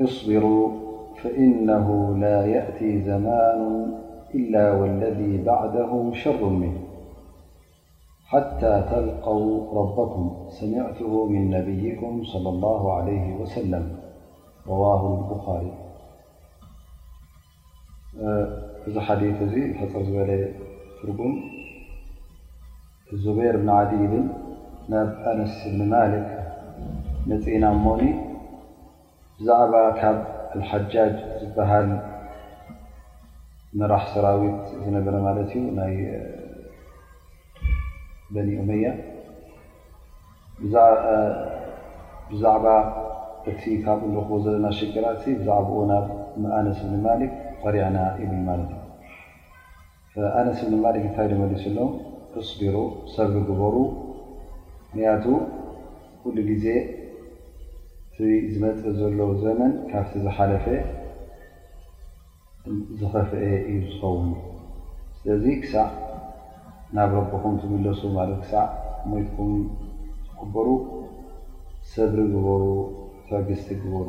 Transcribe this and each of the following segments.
اصبروا فإنه لا يأتي زمان إلا والذي بعده شر منه حتى تلقوا ربكم سمعته من نبيكم - صلى الله عليه وسلم - رواه البخاري እዚ ሓዲት እዙ ሕፅር ዝበለ ትርጉም ዙቤር ብን ዓዲ ይብል ናብ ኣነስ ብን ማልክ መጺእና እሞኒ ብዛዕባ ካብ ኣልሓጃጅ ዝበሃል መራሕ ሰራዊት ዝነበረ ማለት እዩ ናይ በኒ ኡመያ ብዛዕባ እቲ ካብኡ ንረኽቦ ዘለና ሽግራት ብዛዕባኡ ናብ ኣነስ ብን ማልክ ቐሪዕና ይብል ማለት እዩ ኣነስ ብን ማሊክ እንታይ ዶ መሊሱሎም እስቢሩ ሰብሪ ግበሩ ምክንያቱ ኩሉ ግዜ እቲ ዝመፅእ ዘሎ ዘመን ካብቲ ዝሓለፈ ዝኸፍአ እዩ ዝኸውን ስለዚ ክሳዕ ናብ ረብኹም ትምለሱ ማለት ክሳዕ ሞይትኩም ትቅበሩ ሰብሪ ግበሩ ትዕግስቲ ግበሩ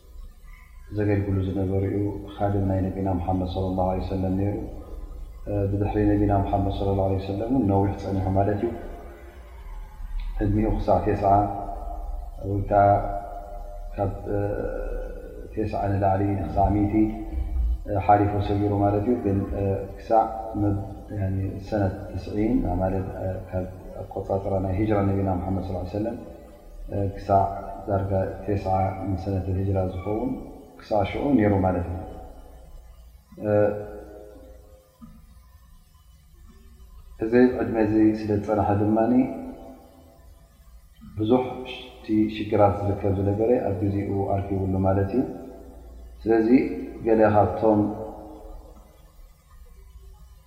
ዘገልግሉ ዝነበሩ'ዩ። ኻድም ናይ ነቢና ሙሓመድ ሰለላሁ ዓለይሂ ወሰለም ነይሩ። ብድሕሪ ነቢና ሙሓመድ ሰለላሁ ዓለይሂ ወሰለም ውን ነዊሕ ጸኒሑ ማለት'ዩ። ዕድሚኡ ክሳዕ ቴስዓ ወይ ከኣ ካብ ቴስዓ ንላዕሊ ክሳዕ ሚእቲ ሓሊፉ ሰጊሩ ማለት'ዩ። ግን ክሳዕ ሰነት ትስዒን ማለት ካብ ኣቆጻጽራ ናይ ሂጅራ ነቢና ሙሓመድ ሰለላሁ ዓለይሂ ወሰለም፣ ክሳዕ ዳርጋ ቴስዓ ምን ሰነት ኣልሂጅራ ዝኸውን ክሳዕ ሽዑ ነይሩ ማለት እዩ። እዚ ዕድመ እዚ ስለ ዝፀናሐ ድማ ብዙሕ እቲ ሽግራት ዝርከብ ዝነበረ ኣብ ግዜኡ ኣርኪብሉ ማለት እዩ። ስለዚ ገለ ካብቶም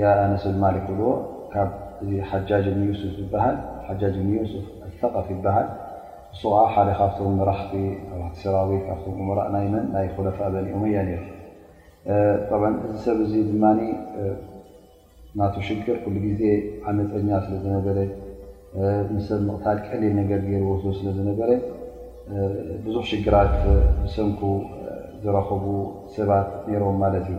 ያ ኣነስ ኣልማሊክ ዝብልዎ ካብ እዚ ሓጃጅ ብኒ ዩሱፍ ዝበሃል ሓጃጅ ብኒ ዩሱፍ ኣልሰቀፍ ይበሃል ንሱ ከዓ ሓደ ካብቶም መራሕቲ መራሕቲ ሰራዊት ካብቶም ኡመራ ናይ መን ናይ ኹለፋ በኒ ኡመያ ነይሩ ጠብ እዚ ሰብ እዚ ድማ ናቱ ሽግር ኩሉ ግዜ ዓመፀኛ ስለ ዝነበረ ንሰብ ምቕታል ቀሊል ነገር ገይሩ ወስዶ ስለ ዝነበረ ብዙሕ ሽግራት ዝሰንኩ ዝረኸቡ ሰባት ነይሮም ማለት እዩ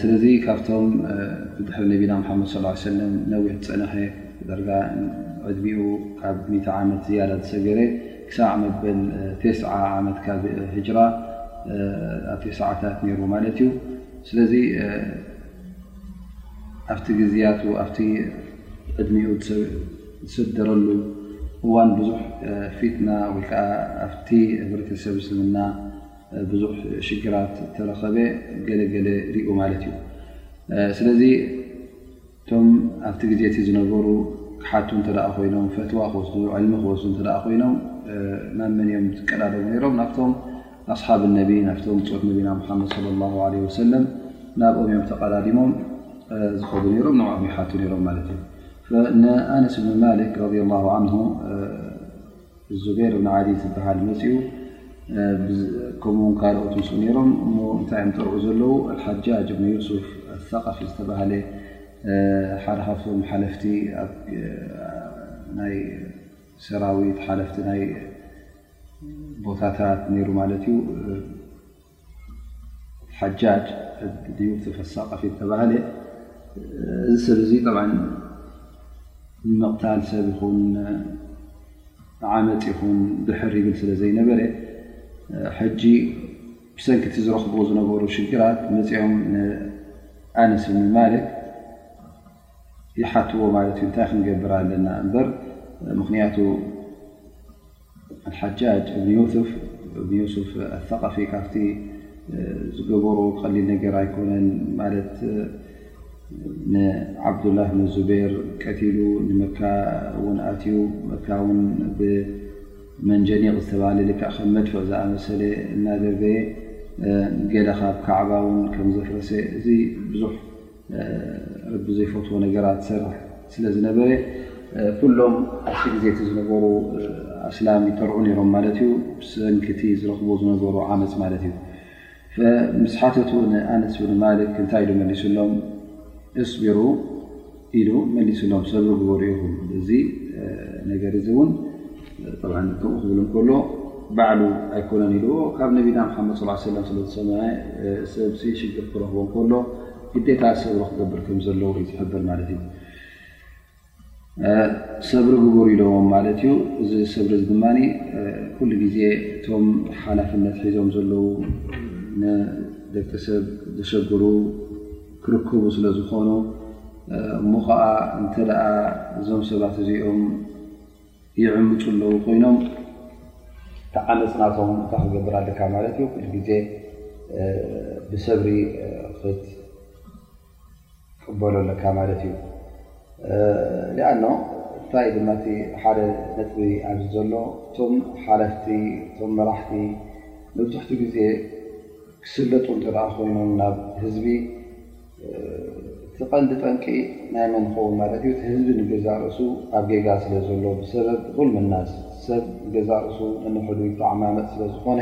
ስለዚ ካብቶም ብድሕሪ ነቢና መሓመድ ስ ሰለም ነዊሕ ዝፀንሐ ዳርጋ ዕድሚኡ ካብ ሚእቲ ዓመት ዝያዳ ዝሰገረ ክሳዕ መበል ቴስ ዓመት ካብ ህጅራ ኣብ ቴስዓታት ነይሩ ማለት እዩ ስለዚ ኣብቲ ግዝያቱ ኣብቲ ዕድሚኡ ዝሰደረሉ እዋን ብዙሕ ፊትና ወይከዓ ኣብቲ ህብረተሰብ እስልምና ብዙሕ ሽግራት ተረኸበ ገለ ገለ ሪኡ ማለት እዩ ስለዚ እቶም ኣብቲ ግዜ እቲ ዝነበሩ ክሓቱ እተ ኮይኖም ፈትዋ ክወስዱ ዕልሚ ክወስዱ እተ ኮይኖም ናብ መን እዮም ዝቀዳደሙ ነሮም ናብቶም ኣስሓብ ነቢ ናብቶም ብፆት ነቢና ሓመድ ለ ላ ለ ወሰለም ናብኦም እዮም ተቀዳዲሞም ዝኸዱ ነሮም ንኦም ይሓቱ ነሮም ማለት እዩ ንኣነስ ብን ማሊክ ረ ላ ን ዙቤር እብን ዓዲ ዝበሃል መፅኡ ከምኡውን ካልኦት ምስኡ ነይሮም እሞ እንታይ እዮም ጠርዑ ዘለዉ ሓጃጅ እብን ዩሱፍ ኣሰቐፊ ዝተባሃለ ሓደ ካብቶም ሓለፍቲ ናይ ሰራዊት ሓለፍቲ ናይ ቦታታት ነይሩ ማለት እዩ ሓጃጅ ድዩ ተፈሳ ቀፊል ዝተባህለ እዚ ሰብ እዚ ንምቕታል ሰብ ይኹን ዓመፅ ይኹን ድሕር ይብል ስለ ዘይነበረ ሕጂ ብሰንኪ እቲ ዝረኽብዎ ዝነበሩ ሽግራት መፂኦም ንኣነስ እብኒ ማልክ ይሓትዎ ማለት እዩ እንታይ ክንገብር ኣለና እምበር ምኽንያቱ ኣልሓጃጅ እብኒ ዮትፍ እብኒ ዮሱፍ ኣልተቀፊ ካብቲ ዝገበሮ ቀሊል ነገር ኣይኮነን ማለት ንዓብዱላህ ብኒ ዙቤር ቀቲሉ ንመካ ውን ኣትዩ መካ ውን ብመንጀኒቅ ዝተባሃለ ልክዕ ከም መድፍዕ ዝኣመሰለ እናደርበየ ገለ ካብ ካዕባ ውን ከምዘፍረሰ እዚ ብዙሕ ረቢ ዘይፈትዎ ነገራት ዝሰርሕ ስለ ዝነበረ ኩሎም ኣብቲ ግዜ እቲ ዝነበሩ ኣስላም ይጠርዑ ነይሮም ማለት እዩ ሰንኪቲ ዝረኽቡ ዝነበሩ ዓመፅ ማለት እዩ ምስ ሓተቱ ንኣነስ ብን ማልክ እንታይ ኢሉ መሊሱሎም እስቢሩ ኢሉ መሊሱሎም ሰብሪ ግበሩ ኢኹም እዚ ነገር እዚ እውን ጠብዓን ከምኡ ክብል እንከሎ ባዕሉ ኣይኮነን ኢልዎ ካብ ነቢና ሓመድ ስ ሰለም ስለ ዝሰምዐ ሰብሲ ሽግር ክረኽቦ እንከሎ ግዴታ ሰብሪ ክገብር ከም ዘለዎ እዩ ዝሕብር ማለት እዩ ሰብሪ ግቡር ኢሎዎ ማለት እዩ እዚ ሰብሪ ዚ ድማ ኩሉ ግዜ እቶም ሓላፍነት ሒዞም ዘለዉ ንደቂ ሰብ ዘሸግሩ ክርከቡ ስለ ዝኾኑ እሞ ከዓ እንተ እዞም ሰባት እዚኦም ይዕምፁ ኣለዉ ኮይኖም እቲ ዓመፅ ናቶም እንታይ ክገብር ኣለካ ማለት እዩ ኩሉ ግዜ ብሰብሪ ክትቅበሎ ኣለካ ማለት እዩ ኣኖ እንታይ ድማ እቲ ሓደ ነጥቢ ኣብዚ ዘሎ እቶም ሓለፍቲ እቶም መራሕቲ መብዝሕቲ ግዜ ክስለጡ እንተ ኮይኖም ናብ ህዝቢ እቲ ቀንዲ ጠንቂ ናይ መን ይኸውን ማለት እዩ? እቲ ህዝቢ ንገዛእ ርእሱ ኣብ ጌጋ ስለ ዘሎ፣ ብሰበብ ዙልምናስ ሰብ ንገዛእ ርእሱ ነንሕዱ ይተዓማመፅ ስለ ዝኾነ፣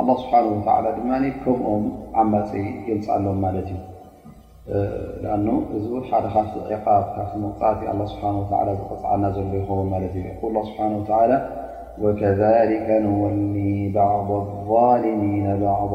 ኣላህ ስብሓነሁ ወተዓላ ድማ ከምኦም ዓማፂ ይገልፃሎም ማለት እዩ። ልኣኑ እዚ እውን ሓደ ካብቲ ዒቓብ ካብቲ መቕፃዕቲ ኣላህ ስብሓነሁ ወተዓላ ዝቐፅዓና ዘሎ ይኸውን ማለት እዩ። የቁሉ ላሁ ስብሓነሁ ወተዓላ ወከዛሊከ ኑወሊ ባዕደ ዛሊሚነ ባዕዳ።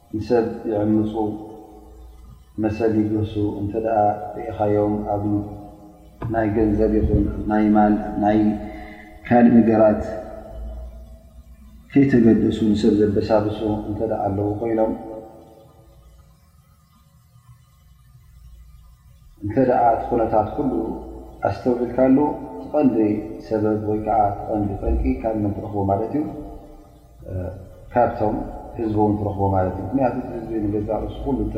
ንሰብ ይዕምጹ መሰል ይግህሱ እንተ ርኢኻዮም ኣብ ናይ ገንዘብ ይኹን ኣብ ናይ ማል ኣብ ናይ ካልእ ነገራት ከይተገደሱ ንሰብ ዘበሳብሱ እንተ ኣለዉ ኮይኖም እንተ እቲ ኩነታት ኩሉ ኣስተውዒልካሉ ትቐንዲ ሰበብ ወይ ከዓ ትቐንዲ ጠንቂ ካብ መን ትረኽቦ ማለት እዩ ካብቶም ህዝቢ እውን ትረኽቦ ማለት እዩ ምክንያቱ እቲ ህዝቢ ንገዛ ርእሱ ኩሉ እተ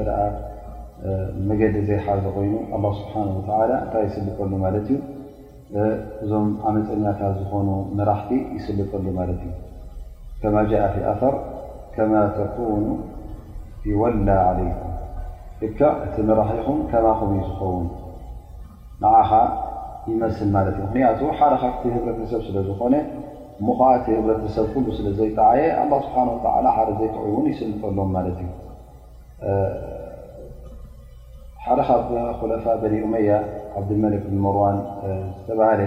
መገዲ ዘይሓዘ ኮይኑ ኣላ ስብሓን ወተላ እንታይ ይስልጠሉ ማለት እዩ እዞም ዓመፀኛታት ዝኾኑ መራሕቲ ይስልጠሉ ማለት እዩ ከማ ጃእ ፊ ኣር ከማ ተኩኑ ይወላ ዓለይኩም ልክዕ እቲ መራሒኹም ከማኹም እዩ ዝኸውን ንዓኻ ይመስል ማለት እዩ ምክንያቱ ሓደ ካብቲ ህብረተሰብ ስለ ዝኾነ እሞ ከዓ እቲ ህብረተሰብ ኩሉ ስለ ዘይጠዓየ ኣላ ስብሓን ወተላ ሓደ ዘይጥዑይ እውን ይስልጠሎም ማለት እዩ ሓደ ካብ ኹለፋ በኒ ኡመያ ዓብዱልመልክ ብን መርዋን ዝተባሃለ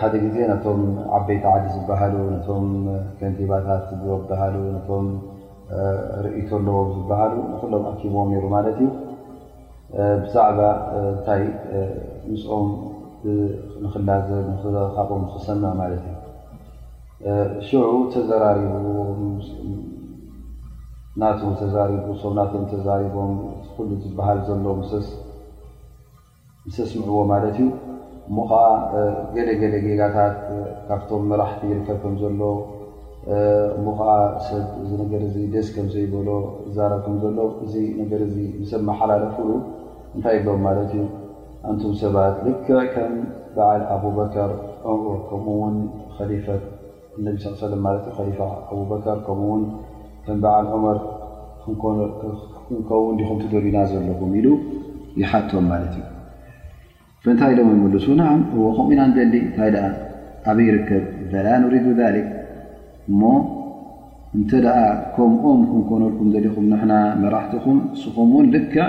ሓደ ግዜ ነቶም ዓበይቲ ዓዲ ዝበሃሉ ነቶም ከንቲባታት ዝበሃሉ ነቶም ርእቶ ኣለዎም ዝበሃሉ ንኹሎም ኣኪብዎም ነይሩ ማለት እዩ ብዛዕባ እንታይ ምስኦም ንክላዘብ ንካብኦም ንክሰምዕ ማለት እዩ ሽዑ ተዘራሪቡ ናቱ ተዛሪቡ ሶም ናቶም ተዛሪቦም እቲ ኩሉ ዝበሃል ዘሎ ምሰስምዕዎ ማለት እዩ እሞ ከዓ ገለገለ ጌጋታት ካብቶም መራሕቲ ይርከብ ከም ዘሎ እሞ ከዓ ሰብ እዚ ነገር እዚ ደስ ከም ዘይበሎ ይዛረብ ከም ዘሎ እዚ ነገር እዚ ምስ ኣመሓላለፍሉ እንታይ ይብሎም ማለት እዩ ኣንቱም ሰባት ልክዕ ከም በዓል ኣቡበከር ዑሙር ከምኡ ውን ኸሊፈት ኣነቢ ስ ሰለም ማለት ዩ ኸሊፋ ኣቡበከር ከምኡ ውን ከም በዓል ዑመር ክንከውን ዲኹም ትደልዩና ዘለኹም ኢሉ ይሓቶም ማለት እዩ ፈንታይ ኢሎም ይምልሱ ንዓም እዎ ከምኡ ኢና ንደሊ እንታይ ደኣ ኣበይ ይርከብ እንተ ኑሪዱ ሊክ እሞ እንተ ከምኦም ክንኮነልኩም ደሊኹም ንሕና መራሕትኹም እስኹም ውን ልክዕ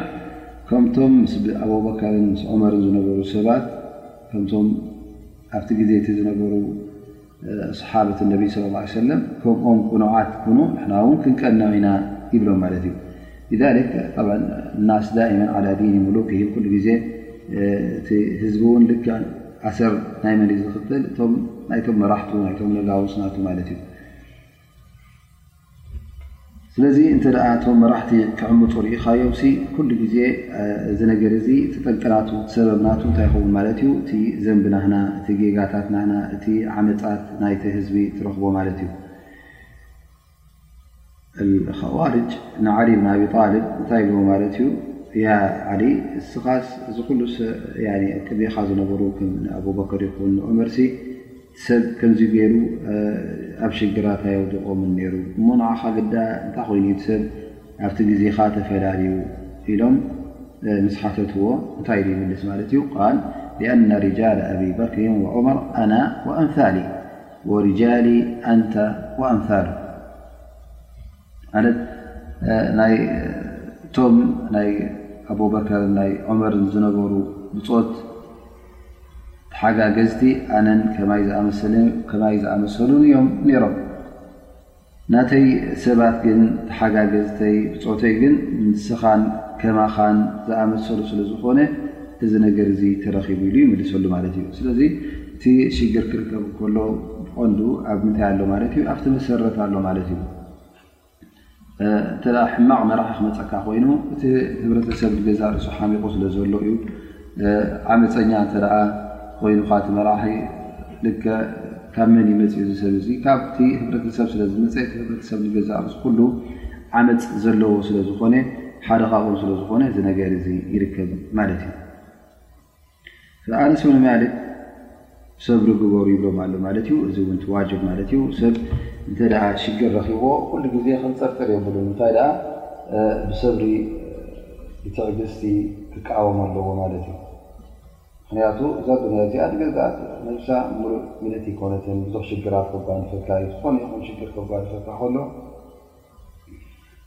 ከምቶም ምስ ኣቦበከርን ምስ ዑመርን ዝነበሩ ሰባት ከምቶም ኣብቲ ግዜ እቲ ዝነበሩ ሰሓበት ነቢ ስ ላ ሰለም ከምኦም ቅኑዓት ኩኑ ንሕና ውን ክንቀንዕ ኢና ይብሎም ማለት እዩ ናስ ዳመ ዓላ ዲን ሙሉክሂም ኩሉ ግዜ እቲ ህዝቢ ውን ልክዕ ኣሰር ናይ መን እዩ ዝኽተል እቶም ናይቶም መራሕቱ ናይቶም ነጋውስ ናቱ ማለት እዩ ስለዚ እንተ እቶም መራሕቲ ክዕምፁ ርኢኻዮም ኩሉ ግዜ እዚ ነገር እዚ እቲ ጠንቅናቱ ሰበብ ናቱ እንታይ ይኸውን ማለት እዩ እቲ ዘንቢ ናና እቲ ጌጋታት ናና እቲ ዓመፃት ናይቲ ህዝቢ ትረኽቦ ማለት እዩ ኸዋርጅ ንዓሊ ብን ኣብ ጣልብ እንታይ ብልዎ ማለት እዩ ያ ዓሊ እስኻስ እዚ ኩሉ ቅድሜኻ ዝነበሩ ከም ንኣብበከር ይኹን ንዑመር ሲ ሰብ ከምዚ ገይሩ ኣብ ሽግራት ኣየውድቖምን ነይሩ እሞ ንዓኻ ግዳ እንታይ ኮይኑ ሰብ ኣብቲ ግዜኻ ተፈላልዩ ኢሎም ምስ ሓተትዎ እንታይ ኢሉ ይምልስ ማለት እዩ ቃል ኣና ርጃል ኣብበክር ወዑመር ኣና ወኣምሳሊ ወርጃሊ ኣንታ ኣምሳሉ ማለት ናይ እቶም ናይ ኣቦበከር ናይ ዑመር ዝነበሩ ብፆት ተሓጋገዝቲ ኣነን ከማይ ዝኣመሰሉን እዮም ነይሮም ናተይ ሰባት ግን ተሓጋገዝተይ ብጾተይ ግን ንስኻን ከማኻን ዝኣመሰሉ ስለ ዝኾነ እዚ ነገር እዚ ተረኺቡ ኢሉ ይመልሰሉ ማለት እዩ ስለዚ እቲ ሽግር ክርከብ እከሎ ብቐንዱ ኣብ ምንታይ ኣሎ ማለት እዩ ኣብቲ መሰረት ኣሎ ማለት እዩ እተ ሕማቕ መራሒ ክመፀካ ኮይኑ እቲ ህብረተሰብ ገዛ ርእሱ ሓሚቑ ስለ ዘሎ እዩ ዓመፀኛ እንተ ኮይኑካ እቲ መራሒ ልክዕ ካብ መን እዩ መፂኡ እዚ ሰብ እዚ ካብቲ ህብረተሰብ ስለ ዝመፀ እቲ ህብረተሰብ ንገዛእ ርእሱ ኩሉ ዓመፅ ዘለዎ ስለ ዝኾነ ሓደ ካብኦም ስለ ዝኾነ እዚ ነገር እዚ ይርከብ ማለት እዩ ኣነስ እብኒ ማሊክ ሰብሪ ግበሩ ይብሎም ኣሎ ማለት እዩ። እዚ እውን ዋጅብ ማለት እዩ። ሰብ እንተ ሽግር ረኺብዎ ኩሉ ግዜ ክንፀርጥር የብሉን እንታይ ደኣ ብሰብሪ ብትዕግስቲ ክቃወም ኣለዎ ማለት እዩ። ምክንያቱ እዛ ኣዱንያ እዚኣ ንገዛእ ነብሳ ምሉእ ምልእቲ ኣይኮነትን ብዙሕ ሽግራት ከጓንፈካ እዩ። ዝኾነ ይኹን ሽግር ከጓንፈካ ከሎ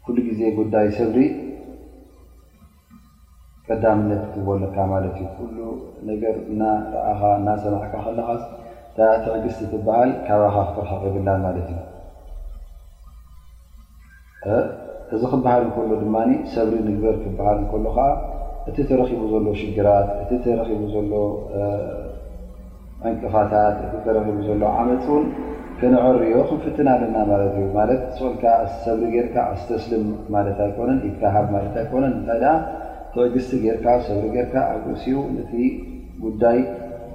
ኩሉ ግዜ ጉዳይ ሰብሪ ቀዳምነት ክህቦ ኣለካ ማለት እዩ ኩሉ ነገር እና ረኣኻ እና ሰማዕካ ከለኻስ እታ ትዕግስቲ ትበሃል ካባኻ ክትርሕቕ የብላን ማለት እዩ እዚ ክበሃል እንከሎ ድማ ሰብሪ ንግበር ክበሃል እንከሎ ከዓ እቲ ተረኪቡ ዘሎ ሽግራት እቲ ተረኪቡ ዘሎ ዕንቅፋታት እቲ ቀረብሉ ዘሎ ዓመፅ ውን ከነዐርዮ ክንፍትን ኣለና ማለት እዩ። ማለት ስቕልካ ሰብሪ ገርካ ኣስተስልም ማለት ኣይኮነን፣ ኢድካ ሃብ ማለት ኣይኮነን፣ እንታይ ደኣ ትዕግስቲ ገርካ ሰብሪ ገርካ ኣብ ርእሲኡ ነቲ ጉዳይ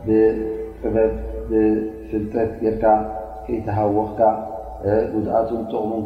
ብጥበብ ብፍልጠት ገርካ ከይተሃወኽካ ጉድኣቱን ጥቕሙን፣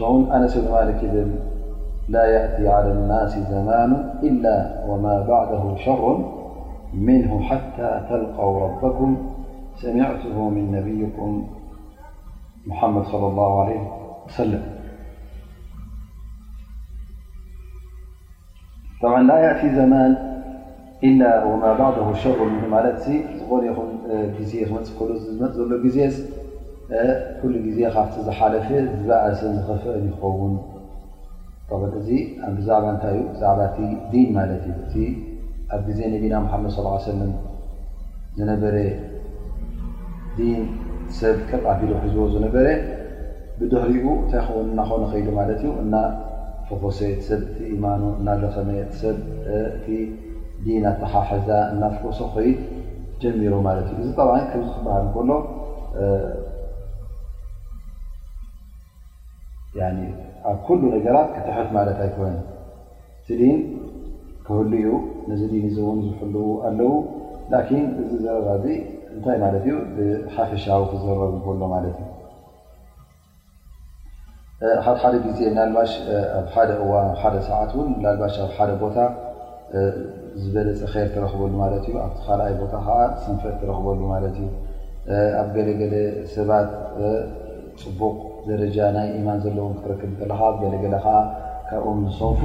و أنس بن مالك ذ لا يأتي على الناس زمان إلا وما بعده شر منه حتى تلقوا ربكم سمعته من نبيكم محمد صلى الله عليه وسلمطبعا لا يأتيمان ኢላ ወማ ባዕደሁ ሸሩ ምኑ ማለትሲ ዝኾነ ይኹን ግዜ ክመፅእ ከሎ እዚ ዝመፅ ዘሎ ግዜስ ኩሉ ግዜ ካብቲ ዝሓለፈ ዝበኣሰን ዝኸፍአን ይኸውን ጠን እዚ ብዛዕባ እንታይ እዩ ብዛዕባ እቲ ዲን ማለት እዩ እቲ ኣብ ግዜ ነቢና ሙሓመድ ስ ሰለም ዝነበረ ዲን ሰብ ቀጥ ኣቢሉ ክሕዝዎ ዝነበረ ብድሕሪኡ እንታይ ክኸውን እናኾነ ከይዱ ማለት እዩ እናፈኾሰ ሰብ እቲ ኢማኑ እናደኸመ ሰብ እቲ ዲን ኣተሓሕዛ እናፍኮሶ ክኸይድ ጀሚሩ ማለት እዩ እዚ ጠብዓ ከምዚ ክበሃል እንከሎ ኣብ ኩሉ ነገራት ክትሕት ማለት ኣይኮነን እቲ ዲን ክህሉ ዩ ነዚ ዲን እዚ ውን ዝሕልው ኣለው ላኪን እዚ ዘረባ እዚ እንታይ ማለት እዩ ብሓፈሻዊ ክዘረቡ ከሎ ማለት እዩ ካብ ሓደ ግዜ ናልባሽ ኣብ ሓደ እዋን ኣብ ሓደ ሰዓት ውን ናልባሽ ኣብ ሓደ ቦታ ዝበለፀ ር ትረኽበሉ ማለት እዩ ኣብቲ ካልኣይ ቦታ ከዓ ሰንፈት ትረኽበሉ ማለት እዩ ኣብ ገለገለ ሰባት ጽቡቕ ደረጃ ናይ ኢማን ዘለዎም ክትረክብ ከለኻ ብ ገለገለ ከኣ ካብኦም ዝሰንፉ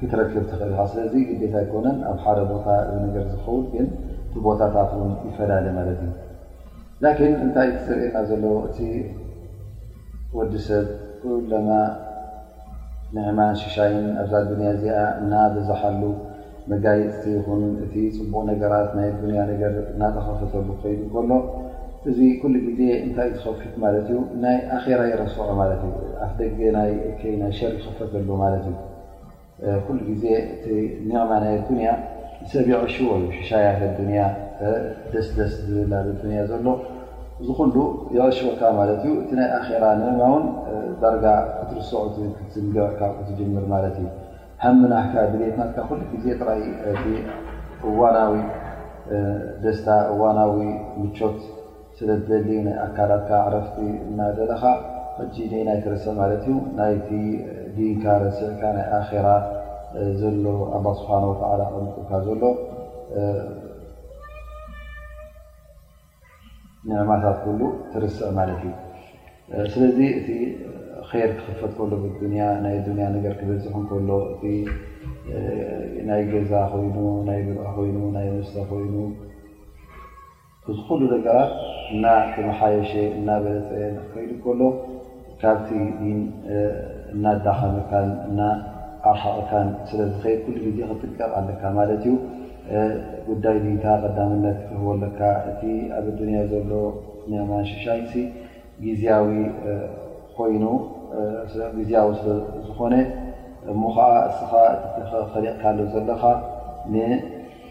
ክትረክብ ትኽእል ኢኻ ስለዚ ግዴታ ኣይኮነን ኣብ ሓደ ቦታ እዚ ነገር ዝኸውን ግን እቲ ቦታታት ውን ይፈላለ ማለት እዩ ላኪን እንታይ እቲ ዘርእየና ዘሎ እቲ ወዲ ሰብ ኩለማ ንዕማን ሽሻይን ኣብዛ ዱንያ እዚኣ እናበዛሓሉ መጋየፅቲ ይኹን እቲ ፅቡቕ ነገራት ናይ ኣዱንያ ነገር እናተኸፈተሉ ክኸይድ እንከሎ እዚ ኩሉ ግዜ እንታይ እዩ ዝኸፍት ማለት እዩ ናይ ኣኼራ ይረስዖ ማለት እዩ ኣፍ ደገ ናይ እከይ ናይ ሸር ይኸፈተሉ ማለት እዩ ኩሉ ግዜ እቲ ኒዕማ ናይ ኣዱንያ ሰብ ይዐሽዎ እዩ ሽሻይ ኣዱንያ ደስደስ ዝብል ኣብ ኣዱንያ ዘሎ እዚ ኩሉ የቐሽወካ ማለት እዩ እቲ ናይ ኣራ ኒዕማ ውን ዳርጋ ክትርሰዑ ክትዝንግዕ ካብ ክትጅምር ማለት እዩ ሃሚ ናህካ ድልት ናትካ ኩሉ ግዜ ጥራይ እዋናዊ ደስታ እዋናዊ ምቾት ስለ ትደሊ ናይ ኣካላትካ ዕረፍቲ እናደለኻ ሕጂ ነናይ ትረሰ ማለት እዩ ናይቲ ዲንካ ረሲዕካ ናይ ኣራ ዘሎ ኣላ ስብሓን ወተላ ኣቐሚጡካ ዘሎ ንዕማታት ኩሉ ትርስዕ ማለት እዩ ስለዚ እቲ ር ክኽፈት ከሎ ብያ ናይ ዱንያ ነገር ክበዝሕ ከሎ እቲ ናይ ገዛ ኮይኑ ናይ ብልዑ ኮይኑ ናይ መስተ ኮይኑ እዚ ኩሉ ነገራት እና ተመሓየሸ እናበለፀ ከይዱ ከሎ ካብቲ ዲን እናዳኸመካን እና ኣርሓቕካን ስለ ዝኸይድ ኩሉ ግዜ ክትጥቀቕ ኣለካ ማለት እዩ ጉዳይ ዲንካ ቀዳምነት ክትህቦ ኣለካ እቲ ኣብ ኣዱንያ ዘሎ ኒዕማን ሽሻይንሲ ግዝያዊ ኮይኑ ግዝያዊ ስለ ዝኾነ እሞ ኸዓ እስኻ እቲ ተኸሊቕካሉ ዘለኻ ን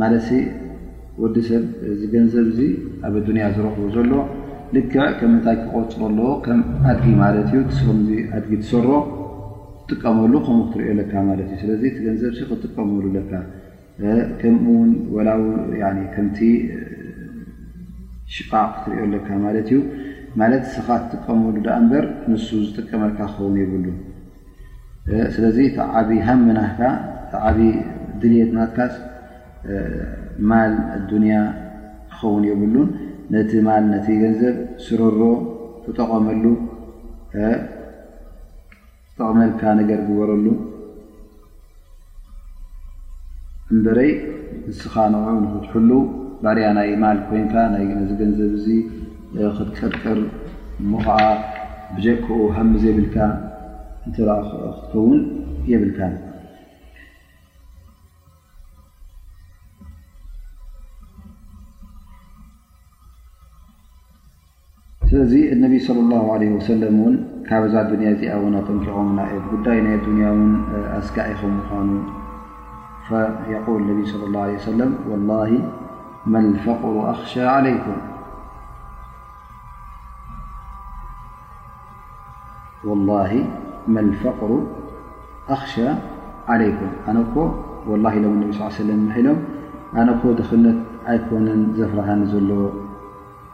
ማለት ሲ ወዲ ሰብ እዚ ገንዘብ እዚ ኣብ ኣዱንያ ዝረኽቦ ዘሎ ልክዕ ከም ምንታይ ክቆፅሮ ኣለዎ ከም ኣድጊ ማለት እዩ ከምዚ ኣድጊ ትሰሮ ትጥቀመሉ ከምኡ ክትሪኦ ለካ ማለት እዩ ስለዚ እቲ ገንዘብ ሲ ክትጥቀመሉ ለካ ከምኡ ውን ወላ ከምቲ ሽቃቅ ክትሪኦ ኣለካ ማለት እዩ ማለት ንስኻ ትጥቀመሉ ዳኣ እምበር ንሱ ዝጥቀመልካ ክኸውን የብሉን ስለዚ እቲ ዓብ ሃም ናትካ እቲ ዓብ ድልት ናትካ ማል ኣዱንያ ክኸውን የብሉን ነቲ ማል ነቲ ገንዘብ ስረሮ ተጠቐመሉ ዝጠቕመልካ ነገር ግበረሉ እምበረይ ንስኻ ንዑ ንክትሕሉ ባርያ ናይ ማል ኮይንካ ነዚ ገንዘብ እዚ ክትቀርቅር እሞ ከዓ ብጀክኡ ሃሚ ዘይብልካ እተ ክትከውን የብልካ ስለዚ እነቢይ ለ ላ ለ ወሰለም እውን ካብዛ ኣዱንያ እዚኣ እውን ኣጠንቂቖምና እዮ ጉዳይ ናይ ኣዱንያ እውን ኣስጋኢ ከም ምኳኑ የል ነቢ ለ ላ ለ ሰለም ወላ መልፈቅሩ ኣኽሻ ዓለይኩም ወላ መልፈቅሩ ኣኽሻ ዓለይኩም ኣነኮ ወላ ኢሎም ነቢ ስ ሰለም ምሒሎም ኣነኮ ድኽነት ኣይኮነን ዘፍርሃኒ ዘሎ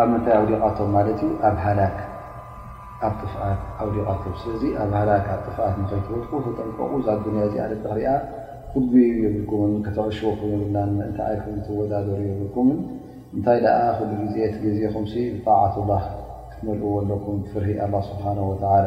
ኣብ ምንታይ ኣውዲቓቶም ማለት እዩ ኣብ ሃላክ ኣብ ጥፍኣት ኣውዲቓቶም ስለዚ ኣብ ሃላክ ኣብ ጥፍኣት ንኸይትወድቁ ተጠንቀቑ እዛ ኣዱንያ እዚኣ ደድሕሪኣ ክትጉየዩ የብልኩምን ከተዕሽወኩም የብላን ምእንታኣይ ክትወዳደሩ የብልኩምን እንታይ ደኣ ኩሉ ግዜ እቲ ግዜኹምሲ ብጣዓት ላህ ክትመልእዎ ኣለኩም ብፍርሂ ኣላህ ስብሓን ወተዓላ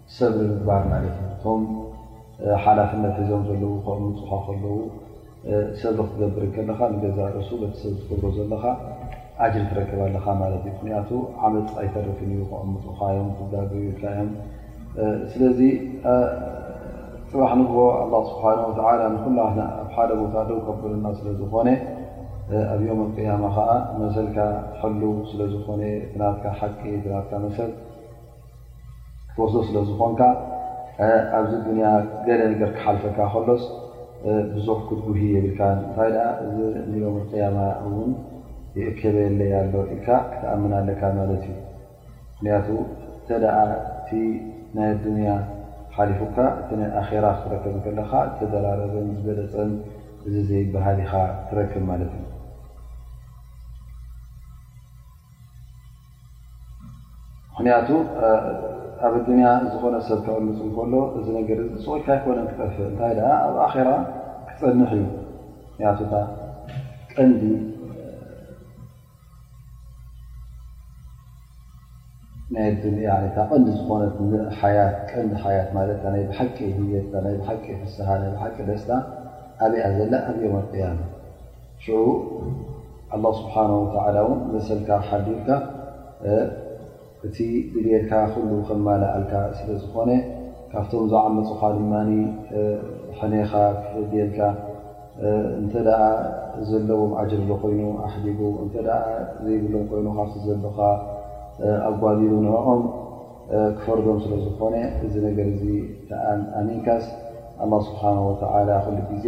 ሰብ ንምግባር ማለት እዩ እቶም ሓላፍነት ሒዞም ዘለዉ ከእምፁኻ ከለዉ ሰብ ክትገብር ከለኻ ንገዛ ርእሱ በቲ ሰብ ዝገብሮ ዘለኻ ኣጅሪ ትረክብ ኣለኻ ማለት እዩ ምክንያቱ ዓመፅ ኣይተርፍን እዩ ከእምፁኻ እዮም ክጋገዩ ኢልካ እዮም ስለዚ ፅባሕ ንግሆ ኣላ ስብሓን ወተላ ንኩላ ኣብ ሓደ ቦታ ደው ከብልና ስለ ዝኾነ ኣብ ዮም ኣቅያማ ከዓ መሰልካ ሕሉ ስለ ዝኾነ እቲ ናትካ ሓቂ እቲ ናትካ መሰል ክትወርሶ ስለ ዝኾንካ ኣብዚ ዱንያ ገለ ነገር ክሓልፈካ ከሎስ ብዙሕ ክትጉሂ የብልካን እንታይ ደኣ እዚ ንዮም ቅያማ እውን ይእከበየለይ ኣሎ ኢልካ ክትኣምን ኣለካ ማለት እዩ ምክንያቱ እንተ ደኣ እቲ ናይ ኣዱንያ ሓሊፉካ እቲ ናይ ኣኼራ ክትረከብ ከለኻ ዝተደራረበን ዝበለፀን እዚ ዘይበሃል ኢኻ ትረክብ ማለት እዩ ምክንያቱ ኣብ ኣዱንያ ዝኾነ ሰብ ክዕምፅ እንከሎ እዚ ነገር እዚ ፅቕልካ ኣይኮነን ክጠፍእ እንታይ ደኣ ኣብ ኣራ ክፀንሕ እዩ ምክንያቱ እታ ቀንዲ ናይ ኣያ እታ ቀንዲ ዝኾነት ሓያት ቀንዲ ሓያት ማለት ናይ ብሓቂ ህየት ናይ ብሓቂ ፍስሃ ናይ ብሓቂ ደስታ ኣብኣ ዘላ ኣብዮም ኣቅያም ሽዑ ኣላህ ስብሓን ወተዓላ እውን መሰልካ ሓዲርካ እቲ ድልየትካ ኩሉ ከማልኣልካ ስለ ዝኾነ ካብቶም ዝዓመፁኻ ድማ ሕኔኻ ክፍርድየልካ እንተ ዘለዎም ኣጅር ሎ ኮይኑ ኣሕዲጉ እንተ ዘይብሎም ኮይኑ ካብቲ ዘሎኻ ኣጓዲሉ ንዕኦም ክፈርዶም ስለ ዝኾነ እዚ ነገር እዚ ተኣሚንካስ ኣላ ስብሓን ወተዓላ ኩሉ ግዜ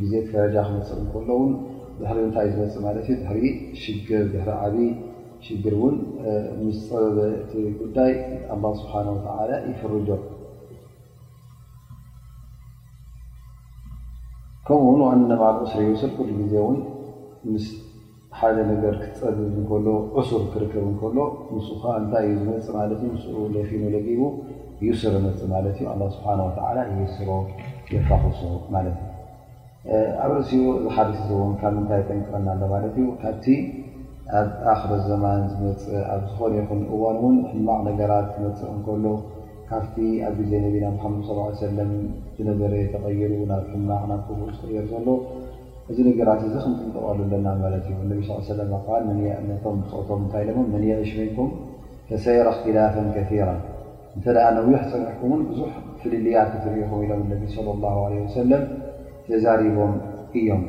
ግዜ ክፈረጃ ክመፅእ እንከሎ ውን ድሕሪ እንታይ እዩ ዝመፅእ ማለት እዩ ድሕሪ ሽግር ድሕሪ ዓብይ ሽግር እውን ምስ ፀበበ እቲ ጉዳይ ኣላ ስብሓን ወተላ ይፍርጆ ከምኡ ውን ዋእነማል ኡስሪ ዩስር ኩሉ ግዜ ውን ምስ ሓደ ነገር ክጸብብ እንከሎ ዑሱር ክርከብ እንከሎ ምስኡ ከኣ እንታይ እዩ ዝመጽእ ማለት እዩ ምስኡ ለፊኑ ለጊቡ ዩስር እመጽእ ማለት እዩ ኣላ ስብሓን ወተዓላ ይይስሮ የፋኹሶ ማለት እዩ ኣብ ርእሲኡ እዚ ሓዲስ እዚ እውን ካብ ምንታይ ይጠንቅቐና ኣሎ ማለት እዩ ካብቲ ኣብ ኣክረ ዘማን ዝመፅእ ኣብ ዝኾነ ይኹን እዋን እውን ሕማቕ ነገራት ክመፅእ እንከሎ ካብቲ ኣብ ግዜ ነቢና ምሓመድ ስ ሰለም ዝነበረ ተቐይሩ ናብ ሕማቕ ናብ ክቡእ ዝቕየር ዘሎ እዚ ነገራት እዚ ክንጥንቀቀሉ ኣለና ማለት እዩ እነቢ ስ ሰለም ቃል መንያ እምነቶም ብፆቶም እንታይ ኢሎሞ መን የዒሽ ምንኩም ፈሰየራ እክትላፈን ከራ እንተ ነዊሕ ፀኒሕኩም ውን ብዙሕ ፍልልያ ክትርኢ ኹም ኢሎም እነቢ ለ ላ ለ ወሰለም ተዛሪቦም እዮም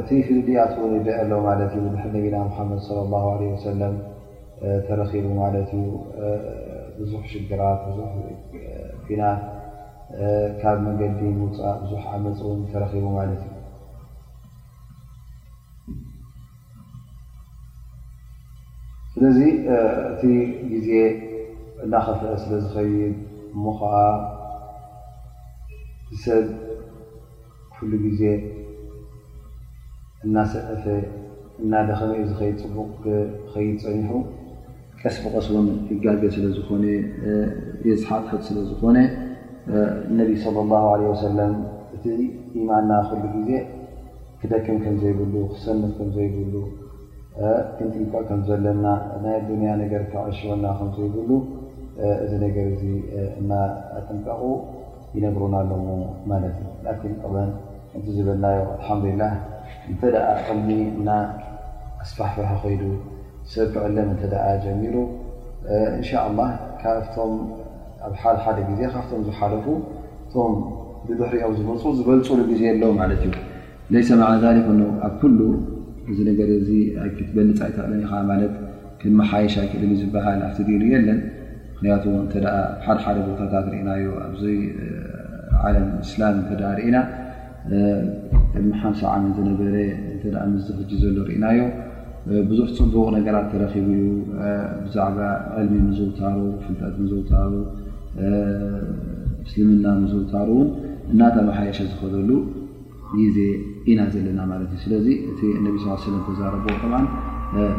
እቲ ፍልልያ ትውንደ ኣሎ ማለት እዩ ብድሕሪ ነቢና ሓመድ ለ ለ ወሰለም ተረኪቡ ማለት እዩ ብዙሕ ሽግራት ብዙ ኩናት ካብ መንገዲ ምውፃእ ብዙ ዓመፅ ውን ተረኪቡ ማለት እዩ ስለዚ እቲ ግዜ እናኸፍአ ስለ ዝኸይድ እሞ ከዓ ሰብ ኩሉ ግዜ እናሰከፈ እናደኸመ እዩ ዝኸይድ ፅቡቕ ክኸይድ ፀኒሑ ቀስ ብቐስ ውን ይጋገ ስለዝኾነ የዝሓጥፍጥ ስለዝኾነ ነቢ ለ ላ ለ ወሰለም እቲ ኢማና ኩሉ ግዜ ክደክም ከምዘይብሉ ክሰንፍ ከምዘይብሉ ክንጥንቀቕ ከምዘለና ናይ ኣዱንያ ነገር ክዕሽወና ከምዘይብሉ እዚ ነገር እዚ እናኣጥንቀቑ ይነግሩና ኣለዉ ማለት እዩ ላኪን ጠበን ከምቲ ዝበልናዮ ኣልሓምዱሊላህ እንተ ዕልሚ እና ኣስፋሕፍሐ ከይዱ ሰብ ክዕለም እንተ ጀሚሩ እንሻ ላ ካብቶም ኣብ ሓድ ሓደ ግዜ ካብቶም ዝሓለፉ እቶም ብድሕሪኦም ዝመፁ ዝበልፁሉ ግዜ ኣሎ ማለት እዩ ለይሰ መዕና ዛሊክ እኖ ኣብ ኩሉ እዚ ነገር እዚ ኣይክትበልፅ ኣይተኽእልን ኢኻ ማለት ክንመሓየሽ ኣይክእልን እዩ ዝበሃል ኣብቲ ዲኑ የለን። ምክንያቱ እንተ ሓደ ሓደ ቦታታት ርኢናዮ ኣብዚ ዓለም እስላም እተ ርኢና ቅድሚ ሓምሳ ዓመት ዝነበረ እተ ምስዚ ሕጂ ዘሎ ርኢናዮ ብዙሕ ፅቡቕ ነገራት ተረኪቡ እዩ ብዛዕባ ዕልሚ ምዝውታሩ ፍልጠት ምዝውታሩ እስልምና ምዝውታሩ እውን እናተመሓየሸ ዝኸደሉ ግዜ ኢና ዘለና ማለት እዩ ስለዚ እቲ ነቢ ስ ሰለም ተዛረብዎ ጠብዓ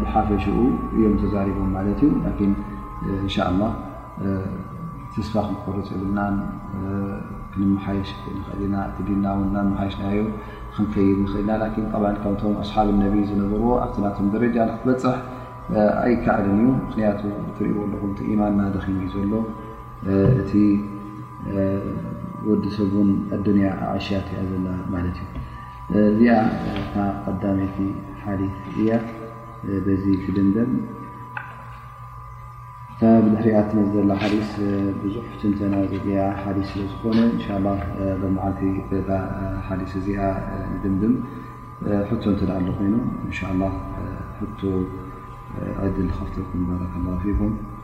ብሓፈሽኡ እዮም ተዛሪቦም ማለት እዩ ላኪን እንሻ ላ ተስፋ ክንቆርፅ የብልናን ክንመሓየሽ ንኽእል ኢና እቲ ዲና ውን ናመሓየሽናዮ ክንከይድ ንኽእል ኢና ላኪን ጠብ ከምቶም ኣስሓብ ነቢ ዝነበርዎ ኣብቲ ናቶም ደረጃ ንክትበፅሕ ኣይከኣልን እዩ ምክንያቱ እትሪእዎ ኣለኹም እቲ ኢማንና ደኺሙ እዩ ዘሎ እቲ ወዲ ሰብ ውን ኣዱንያ ኣዕሽያት እያ ዘላ ማለት እዩ እዚኣ እታ ቀዳመይቲ ሓዲት እያ በዚ ክድምደም እታ ብድሕሪኣ ትመፅ ዘላ ሓዲስ ብዙሕ ትንተና ዘድልያ ሓዲስ ስለ ዝኾነ እንሻ ላ ሎመዓልቲ በዛ ሓዲስ እዚኣ ንድምድም ሕቶ እንተ ኣሎ ኮይኑ እንሻ ላ ሕቶ ዕድል ዝኸፍተልኩም ባረከ ላሁ ፊኩም